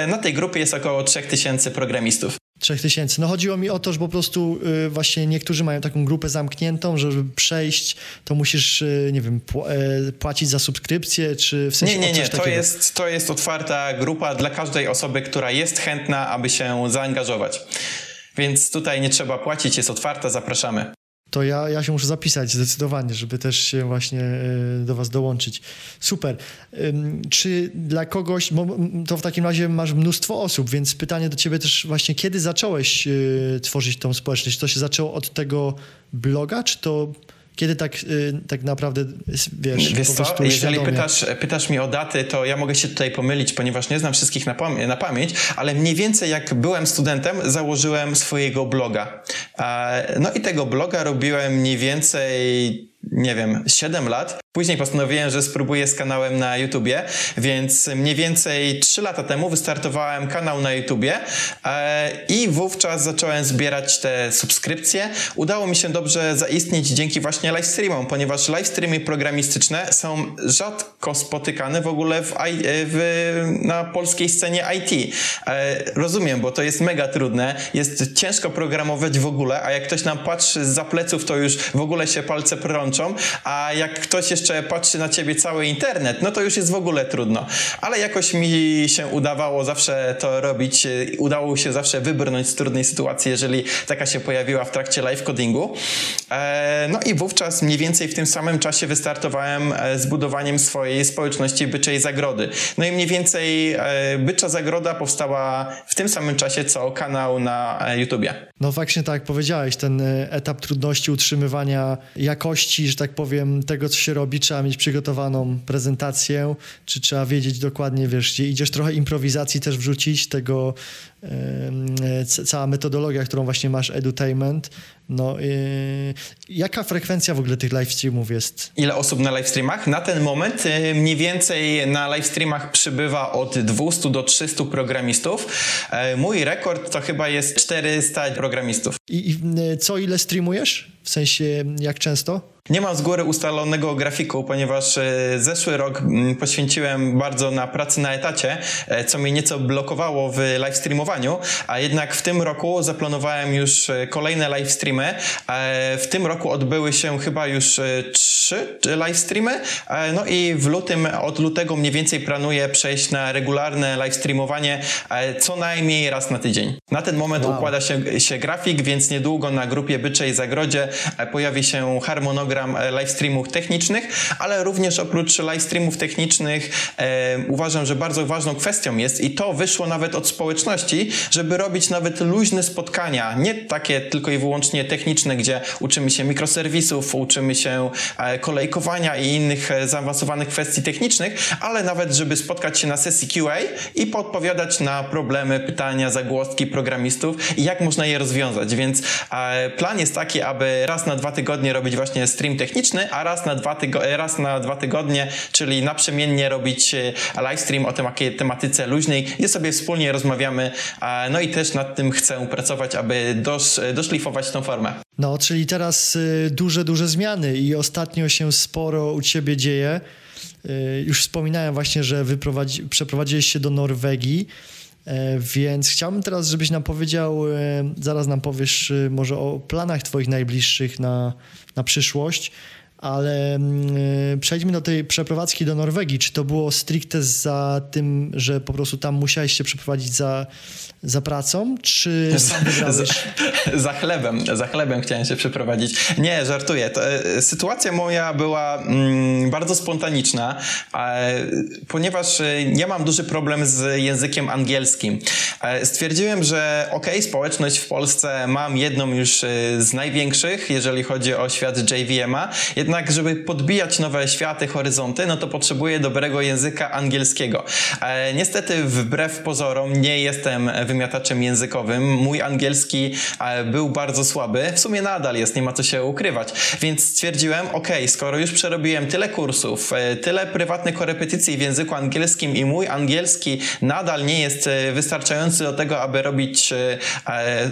B: Na tej grupie jest około 3000 programistów.
A: 3000. No chodziło mi o to, że po prostu y, właśnie niektórzy mają taką grupę zamkniętą, że żeby przejść, to musisz, y, nie wiem, pł y, płacić za subskrypcję, czy w sensie
B: Nie, nie, nie. To jest, to jest otwarta grupa dla każdej osoby, która jest chętna, aby się zaangażować. Więc tutaj nie trzeba płacić, jest otwarta, zapraszamy
A: to ja, ja się muszę zapisać zdecydowanie, żeby też się właśnie e, do Was dołączyć. Super. Czy dla kogoś, to w takim razie masz mnóstwo osób, więc pytanie do Ciebie też właśnie, kiedy zacząłeś e, tworzyć tą społeczność? To się zaczęło od tego bloga, czy to kiedy tak, y, tak naprawdę, wiesz,
B: wiesz co? Jeżeli pytasz, pytasz mnie o daty, to ja mogę się tutaj pomylić, ponieważ nie znam wszystkich na, pamię na pamięć, ale mniej więcej jak byłem studentem, założyłem swojego bloga. No i tego bloga robiłem mniej więcej nie wiem, 7 lat. Później postanowiłem, że spróbuję z kanałem na YouTubie, więc mniej więcej 3 lata temu wystartowałem kanał na YouTubie e, i wówczas zacząłem zbierać te subskrypcje. Udało mi się dobrze zaistnieć dzięki właśnie live streamom, ponieważ live streamy programistyczne są rzadko spotykane w ogóle w, w, na polskiej scenie IT. E, rozumiem, bo to jest mega trudne, jest ciężko programować w ogóle, a jak ktoś nam patrzy z za pleców, to już w ogóle się palce a jak ktoś jeszcze patrzy na ciebie cały internet, no to już jest w ogóle trudno. Ale jakoś mi się udawało zawsze to robić, udało się zawsze wybrnąć z trudnej sytuacji, jeżeli taka się pojawiła w trakcie live codingu. E, no i wówczas mniej więcej w tym samym czasie wystartowałem e, z budowaniem swojej społeczności Byczej Zagrody. No i mniej więcej e, Bycza Zagroda powstała w tym samym czasie, co kanał na YouTubie.
A: No właśnie tak jak powiedziałeś, ten etap trudności utrzymywania jakości, że tak powiem, tego, co się robi, trzeba mieć przygotowaną prezentację, czy trzeba wiedzieć dokładnie, wiesz, gdzie idziesz, trochę improwizacji też wrzucić, tego cała metodologia, którą właśnie masz, edutainment. No, yy, jaka frekwencja w ogóle tych live streamów jest?
B: Ile osób na live streamach? Na ten moment y, mniej więcej na live streamach przybywa od 200 do 300 programistów. E, mój rekord to chyba jest 400 programistów.
A: I, I y, co ile streamujesz? W sensie jak często?
B: Nie mam z góry ustalonego grafiku, ponieważ e, zeszły rok mm, poświęciłem bardzo na pracy na etacie, e, co mnie nieco blokowało w live streamowaniu, a jednak w tym roku zaplanowałem już e, kolejne live streamy. W tym roku odbyły się chyba już trzy live streamy, no i w lutym, od lutego mniej więcej planuję przejść na regularne live streamowanie co najmniej raz na tydzień. Na ten moment wow. układa się, się grafik, więc niedługo na grupie Byczej Zagrodzie pojawi się harmonogram program e, live streamów technicznych, ale również oprócz live streamów technicznych e, uważam, że bardzo ważną kwestią jest i to wyszło nawet od społeczności, żeby robić nawet luźne spotkania, nie takie tylko i wyłącznie techniczne, gdzie uczymy się mikroserwisów, uczymy się e, kolejkowania i innych e, zaawansowanych kwestii technicznych, ale nawet żeby spotkać się na sesji QA i podpowiadać na problemy, pytania, zagłoski programistów i jak można je rozwiązać. Więc plan jest taki, aby raz na dwa tygodnie robić właśnie stream stream techniczny, a raz na dwa, tygo- raz na dwa tygodnie, czyli naprzemiennie robić e, live stream o takiej tematyce luźnej, gdzie sobie wspólnie rozmawiamy. No i też nad tym chcę pracować, aby dosz, doszlifować tą formę.
A: No, czyli teraz duże, duże zmiany i ostatnio się sporo u Ciebie dzieje. Już wspominałem właśnie, że przeprowadziłeś się do Norwegii. E, więc chciałbym teraz, żebyś nam powiedział, e, zaraz nam powiesz e, może o planach Twoich najbliższych na, na przyszłość, ale mm, przejdźmy do tej przeprowadzki do Norwegii. Czy to było stricte za tym, że po prostu tam musiałeś się przeprowadzić za, za pracą, czy sam wybrałeś?
B: Za, za, chlebem, za chlebem chciałem się przeprowadzić. Nie, żartuję. To, e, sytuacja moja była mm, bardzo spontaniczna, e, ponieważ ja mam duży problem z językiem angielskim. E, stwierdziłem, że ok, społeczność w Polsce mam jedną już e, z największych, jeżeli chodzi o świat JVM-a, jednak żeby podbijać nowe światy, horyzonty, no to potrzebuję dobrego języka angielskiego. E, niestety wbrew pozorom nie jestem wymiataczem językowym. Mój angielski e, był bardzo słaby. W sumie nadal jest, nie ma co się ukrywać. Więc stwierdziłem, ok, skoro już przerobiłem tyle kursów, e, tyle prywatnych korepetycji w języku angielskim i mój angielski nadal nie jest wystarczający do tego, aby robić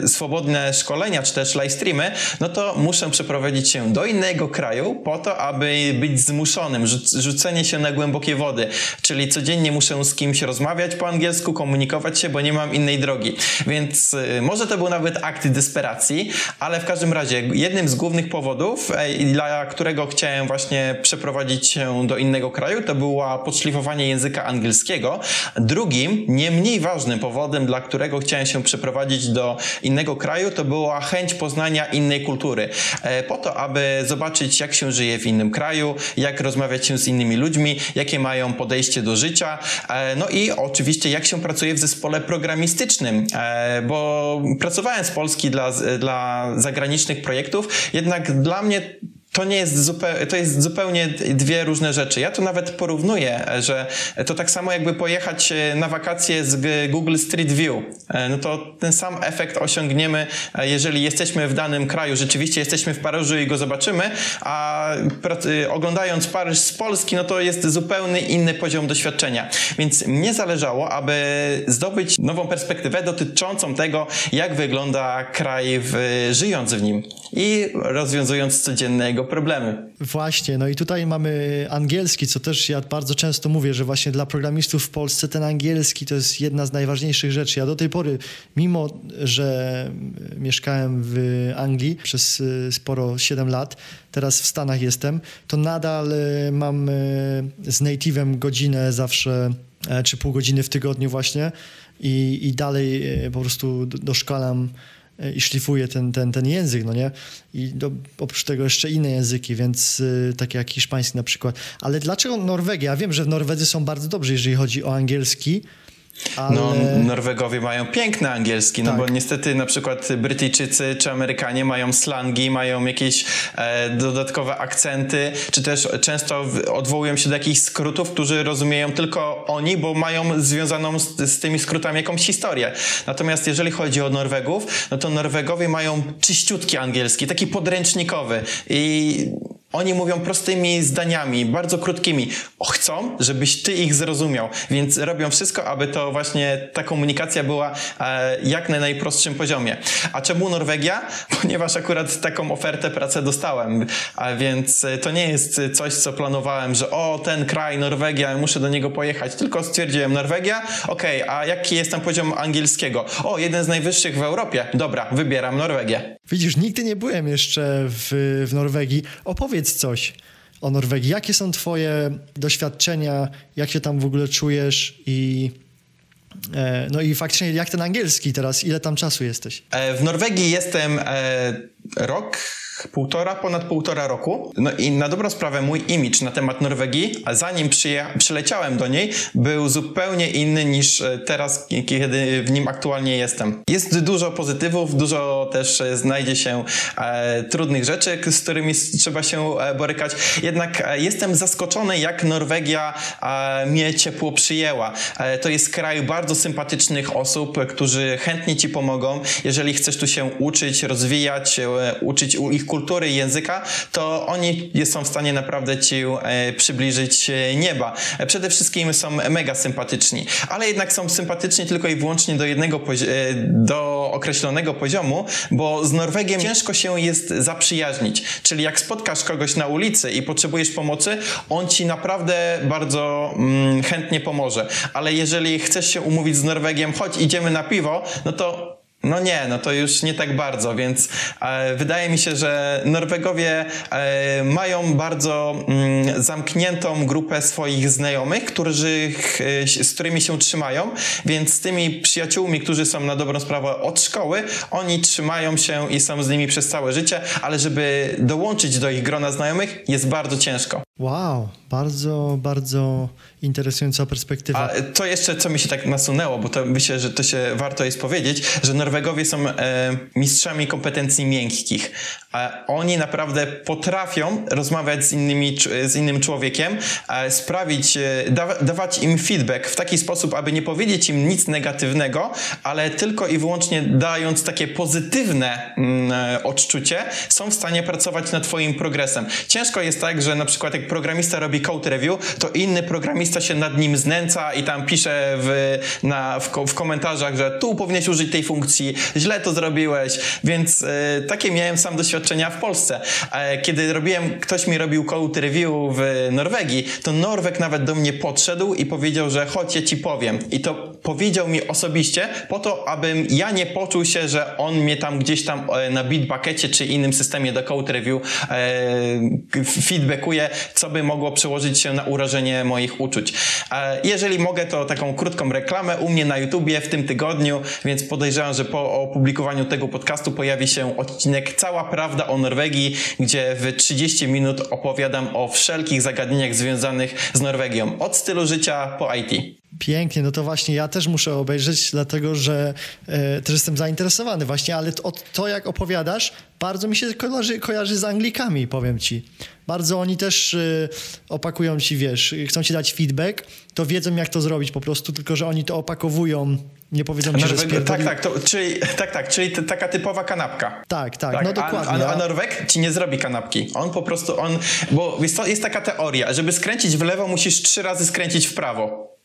B: swobodne szkolenia czy też live streamy, no to muszę przeprowadzić się do innego kraju po to, aby być zmuszonym, rzucenie się na głębokie wody. Czyli codziennie muszę z kimś rozmawiać po angielsku, komunikować się, bo nie mam innej drogi. Więc y, może to był nawet akt desperacji, ale w każdym razie jednym z głównych powodów, dla którego chciałem właśnie przeprowadzić się do innego kraju, to było podszlifowanie języka angielskiego. Drugim, nie mniej ważnym powodem, dla którego chciałem się przeprowadzić do innego kraju, to była chęć poznania innej kultury. E, po to, aby zobaczyć, jak się żyje w innym kraju, jak rozmawiać się z innymi ludźmi, jakie mają podejście do życia, e, no i oczywiście jak się pracuje w zespole programistycznym, e, bo pracowałem z Polski dla, dla zagranicznych projektów, jednak dla mnie to nie jest zupełnie, to jest zupełnie dwie różne rzeczy. Ja to nawet porównuję, że to tak samo jakby pojechać e, na wakacje z Google Street View. E, no to ten sam efekt osiągniemy, e, jeżeli jesteśmy w danym kraju, rzeczywiście jesteśmy w Paryżu i go zobaczymy, a oglądając Paryż z Polski, no to jest zupełnie inny poziom doświadczenia. Więc mnie zależało, aby zdobyć nową perspektywę dotyczącą tego, jak wygląda kraj w, żyjąc w nim i rozwiązując codziennego były problemy.
A: Właśnie, no i tutaj mamy angielski, co też ja bardzo często mówię, że właśnie dla programistów w Polsce ten angielski to jest jedna z najważniejszych rzeczy. Ja do tej pory, mimo że mieszkałem w Anglii przez y, sporo 7 lat, teraz w Stanach jestem, to nadal y, mam y, z native'em godzinę zawsze, e, czy pół godziny w tygodniu właśnie i, i dalej po prostu doszkalam i szlifuje ten, ten, ten język, no nie? I do, oprócz tego jeszcze inne języki, więc y, takie jak hiszpański na przykład. Ale dlaczego Norwegia? Ja wiem, że Norwedzy są bardzo dobrzy, jeżeli chodzi o angielski,
B: ale... No, Norwegowie mają piękny angielski, no tak. bo niestety na przykład Brytyjczycy czy Amerykanie mają slangi, mają jakieś e, dodatkowe akcenty, czy też często odwołują się do jakichś skrótów, którzy rozumieją tylko oni, bo mają związaną z, z tymi skrótami jakąś historię. Natomiast jeżeli chodzi o Norwegów, no to Norwegowie mają czyściutki angielski, taki podręcznikowy i oni mówią prostymi zdaniami, bardzo krótkimi. Chcą, żebyś ty ich zrozumiał, więc robią wszystko, aby to właśnie ta komunikacja była e, jak na najprostszym poziomie. A czemu Norwegia? Ponieważ akurat taką ofertę pracy dostałem, a więc e, to nie jest coś, co planowałem, że o, ten kraj, Norwegia, muszę do niego pojechać, tylko stwierdziłem Norwegia, okej, okay, a jaki jest tam poziom angielskiego? O, jeden z najwyższych w Europie. Dobra, wybieram Norwegię.
A: Widzisz, nigdy nie byłem jeszcze w, w Norwegii. Opowiedz coś o Norwegii. Jakie są Twoje doświadczenia? Jak się tam w ogóle czujesz? I, e, no i faktycznie, jak ten angielski teraz? Ile tam czasu jesteś?
B: E, w Norwegii jestem e, rok półtora, ponad półtora roku. No i na dobrą sprawę mój image na temat Norwegii, a zanim przyleciałem do niej, był zupełnie inny niż e, teraz, kiedy w nim aktualnie jestem. Jest dużo pozytywów, dużo też e, znajdzie się e, trudnych rzeczy, z którymi trzeba się e, borykać. Jednak e, jestem zaskoczony, jak Norwegia e, mnie ciepło przyjęła. to jest kraj bardzo sympatycznych osób, którzy chętnie ci pomogą. Jeżeli chcesz tu się uczyć, rozwijać, uczyć ich kultury i języka, to oni są w stanie naprawdę ci e, przybliżyć e, nieba. E, przede wszystkim są mega sympatyczni, ale jednak są sympatyczni tylko i wyłącznie do jednego do określonego poziomu, bo z Norwegiem ciężko się jest zaprzyjaźnić. Czyli jak spotkasz kogoś na ulicy i potrzebujesz pomocy, on ci naprawdę bardzo mm, chętnie pomoże. Ale jeżeli chcesz się umówić z Norwegiem, chodź idziemy na piwo, no to no nie, no to już nie tak bardzo, więc e, wydaje mi się, że Norwegowie e, mają bardzo mm, zamkniętą grupę swoich znajomych, którzy, e, z którymi się trzymają, więc z tymi przyjaciółmi, którzy są na dobrą sprawę od szkoły, oni trzymają się i są z nimi przez całe życie, ale żeby dołączyć do ich grona znajomych jest bardzo ciężko.
A: Wow, bardzo, bardzo interesująca perspektywa.
B: A to jeszcze, co mi się tak nasunęło, bo to myślę, że to się warto jest powiedzieć, że Norwegowie są e, mistrzami kompetencji miękkich. A oni naprawdę potrafią rozmawiać z, innymi, z innym człowiekiem, e, sprawić, e, da, dawać im feedback w taki sposób, aby nie powiedzieć im nic negatywnego, ale tylko i wyłącznie dając takie pozytywne mm, e, odczucie, są w stanie pracować nad twoim progresem. Ciężko jest tak, że na przykład jak programista robi code review, to inny programista się nad nim znęca i tam pisze w, na, w, w komentarzach, że tu powinieneś użyć tej funkcji, źle to zrobiłeś, więc y, takie miałem sam doświadczenia w Polsce. E, kiedy robiłem, ktoś mi robił code review w Norwegii, to Norweg nawet do mnie podszedł i powiedział, że chodź, ja ci powiem. I to powiedział mi osobiście po to, abym ja nie poczuł się, że on mnie tam gdzieś tam e, na Bitbuckecie czy innym systemie do code review e, feedbackuje, co by mogło przełożyć się na urażenie moich uczuć. E, jeżeli mogę, to taką krótką reklamę u mnie na YouTubie w tym tygodniu, więc podejrzewam, że po opublikowaniu tego podcastu pojawi się odcinek Cała Prawda o Norwegii, gdzie w 30 minut opowiadam o wszelkich zagadnieniach związanych z Norwegią, od stylu życia po IT.
A: Pięknie, no to właśnie ja też muszę obejrzeć, dlatego że e, też jestem zainteresowany właśnie, ale to, to jak opowiadasz, bardzo mi się kojarzy, kojarzy z Anglikami, powiem ci. Bardzo oni też e, opakują ci, wiesz, chcą ci dać feedback, to wiedzą jak to zrobić po prostu, tylko że oni to opakowują nie powiedzą ci, Norweg, że
B: Tak, tak, to, czyli, tak, tak, czyli taka typowa kanapka.
A: Tak, tak, tak no dokładnie.
B: A, a, a, Norweg ci nie zrobi kanapki. On po prostu, on, bo jest, to, jest taka teoria, żeby skręcić w lewo, musisz trzy razy skręcić w prawo.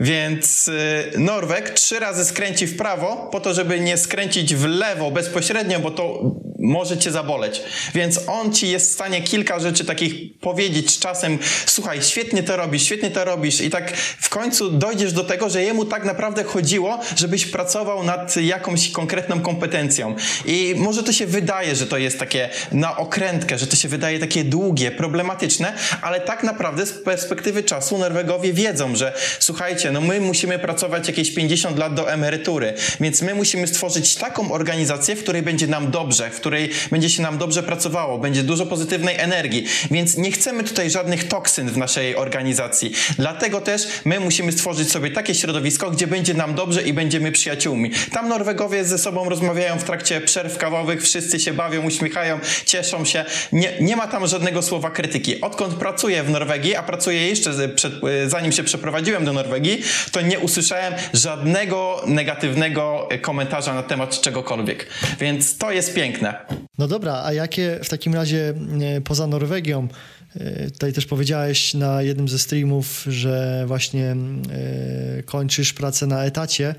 B: Więc y, Norweg trzy razy skręci w prawo, po to, żeby nie skręcić w lewo bezpośrednio, bo to może cię zaboleć. Więc on ci jest w stanie kilka rzeczy takich powiedzieć czasem, słuchaj, świetnie to robisz, świetnie to robisz i tak w końcu dojdziesz do tego, że jemu tak naprawdę chodziło, żebyś pracował nad jakąś konkretną kompetencją. I może to się wydaje, że to jest takie na okrętkę, że to się wydaje takie długie, problematyczne, ale tak naprawdę z perspektywy czasu Norwegowie wiedzą, że słuchajcie, no my musimy pracować jakieś 50 lat do emerytury, więc my musimy stworzyć taką organizację, w której będzie nam dobrze, w której będzie się nam dobrze pracowało, będzie dużo pozytywnej energii, więc nie chcemy tutaj żadnych toksyn w naszej organizacji. Dlatego też my musimy stworzyć sobie takie środowisko, gdzie będzie nam dobrze i będziemy przyjaciółmi. Tam Norwegowie ze sobą rozmawiają w trakcie przerw kawowych, wszyscy się bawią, uśmiechają, cieszą się. Nie, nie ma tam żadnego słowa krytyki. Odkąd pracuję w Norwegii, a pracuję jeszcze przed, zanim się przeprowadziłem do Norwegii, to nie usłyszałem żadnego negatywnego komentarza na temat czegokolwiek. Więc to jest piękne.
A: No dobra, a jakie w takim razie e, poza Norwegią e, Tutaj też powiedziałeś na jednym ze streamów, że właśnie e, kończysz pracę na etacie.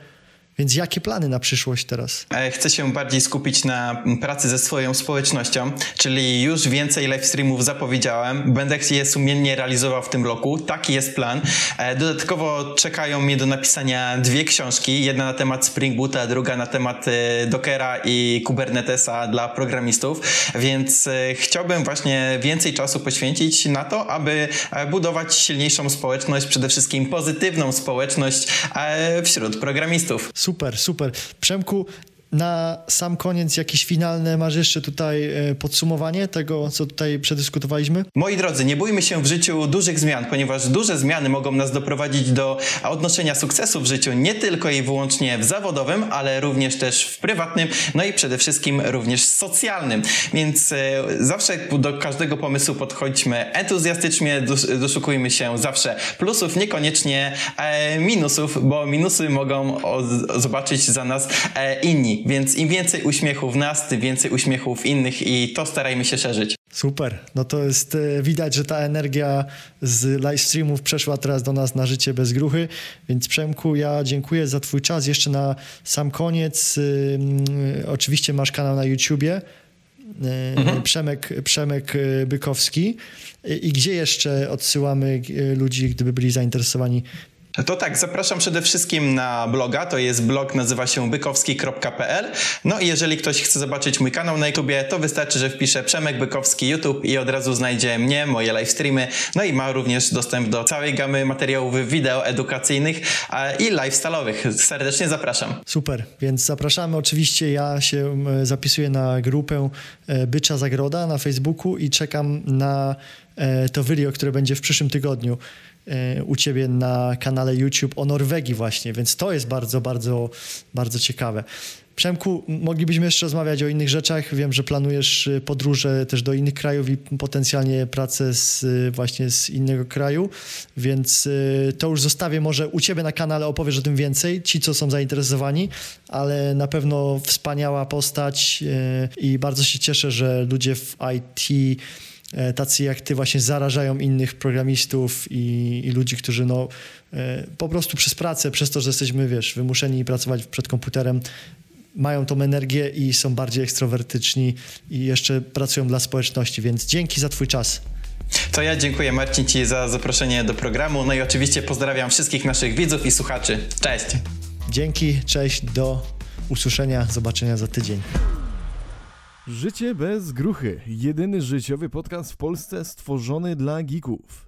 A: Więc jakie plany na przyszłość teraz?
B: E, chcę się bardziej skupić na pracy ze swoją społecznością, czyli już więcej live streamów zapowiedziałem. Będę je sumiennie realizował w tym roku. Taki jest plan. E, dodatkowo czekają mnie do napisania dwie książki. Jedna na temat Spring Boota, druga na temat e, Dockera i Kubernetesa dla programistów. Więc chciałbym właśnie więcej czasu poświęcić na to, aby budować silniejszą społeczność, przede wszystkim pozytywną społeczność wśród programistów.
A: Super, super. Przemku, na sam koniec jakieś finalne masz jeszcze tutaj e, podsumowanie tego, co tutaj przedyskutowaliśmy?
B: Moi drodzy, nie bójmy się w życiu dużych zmian, ponieważ duże zmiany mogą nas doprowadzić do odnoszenia sukcesu w życiu nie tylko i wyłącznie w zawodowym, ale również też w prywatnym, no i przede wszystkim również socjalnym. Więc e, zawsze do każdego pomysłu podchodźmy entuzjastycznie, doszukujmy się zawsze plusów, niekoniecznie e, minusów, bo minusy mogą zobaczyć za nas inni więc im więcej uśmiechu w nas, tym więcej uśmiechu w innych i to starajmy się szerzyć.
A: Super, no to jest e, widać, że ta energia z live streamów przeszła teraz do nas na życie bez gruchy, więc Przemku, ja dziękuję za twój czas. Jeszcze na sam koniec, y, y, oczywiście masz kanał na YouTubie, mhm. Przemek, Przemek Bykowski. I gdzie jeszcze odsyłamy ludzi, gdyby byli zainteresowani
B: to tak, zapraszam przede wszystkim na bloga, to jest blog, nazywa się bykowski.pl. No i jeżeli ktoś chce zobaczyć mój kanał na YouTubie, to wystarczy, że wpisze Przemek Bykowski YouTube i od razu znajdzie mnie, moje live streamy, no i ma również dostęp do całej gamy materiałów wideo edukacyjnych i lifestyle'owych. Serdecznie zapraszam.
A: Super, więc zapraszamy. Oczywiście ja się zapisuję na grupę e, Bycza Zagroda na Facebooku i czekam na e, to video, które będzie w przyszłym tygodniu. U ciebie na kanale YouTube o Norwegii właśnie, więc to jest bardzo, bardzo, bardzo ciekawe. Przemku, moglibyśmy jeszcze rozmawiać o innych rzeczach. Wiem, że planujesz e, podróże też do innych krajów i potencjalnie pracę z, e, właśnie z innego kraju, więc to już zostawię może u ciebie na kanale, opowiesz o tym więcej, ci, co są zainteresowani, ale na pewno wspaniała postać i bardzo się cieszę, że ludzie w IT tacy jak ty właśnie zarażają innych programistów i, i, ludzi, którzy no e, po prostu przez pracę, przez to, że jesteśmy, wiesz, wymuszeni pracować przed komputerem, mają tą energię i są bardziej ekstrowertyczni i jeszcze pracują dla społeczności, więc dzięki za twój czas.
B: To ja dziękuję Marcin Ci za zaproszenie do programu, no i oczywiście pozdrawiam wszystkich naszych widzów i słuchaczy. Cześć!
A: Dzięki, cześć, do usłyszenia, zobaczenia za tydzień.
C: Życie bez gruchy. Jedyny życiowy podcast w Polsce stworzony dla geeków.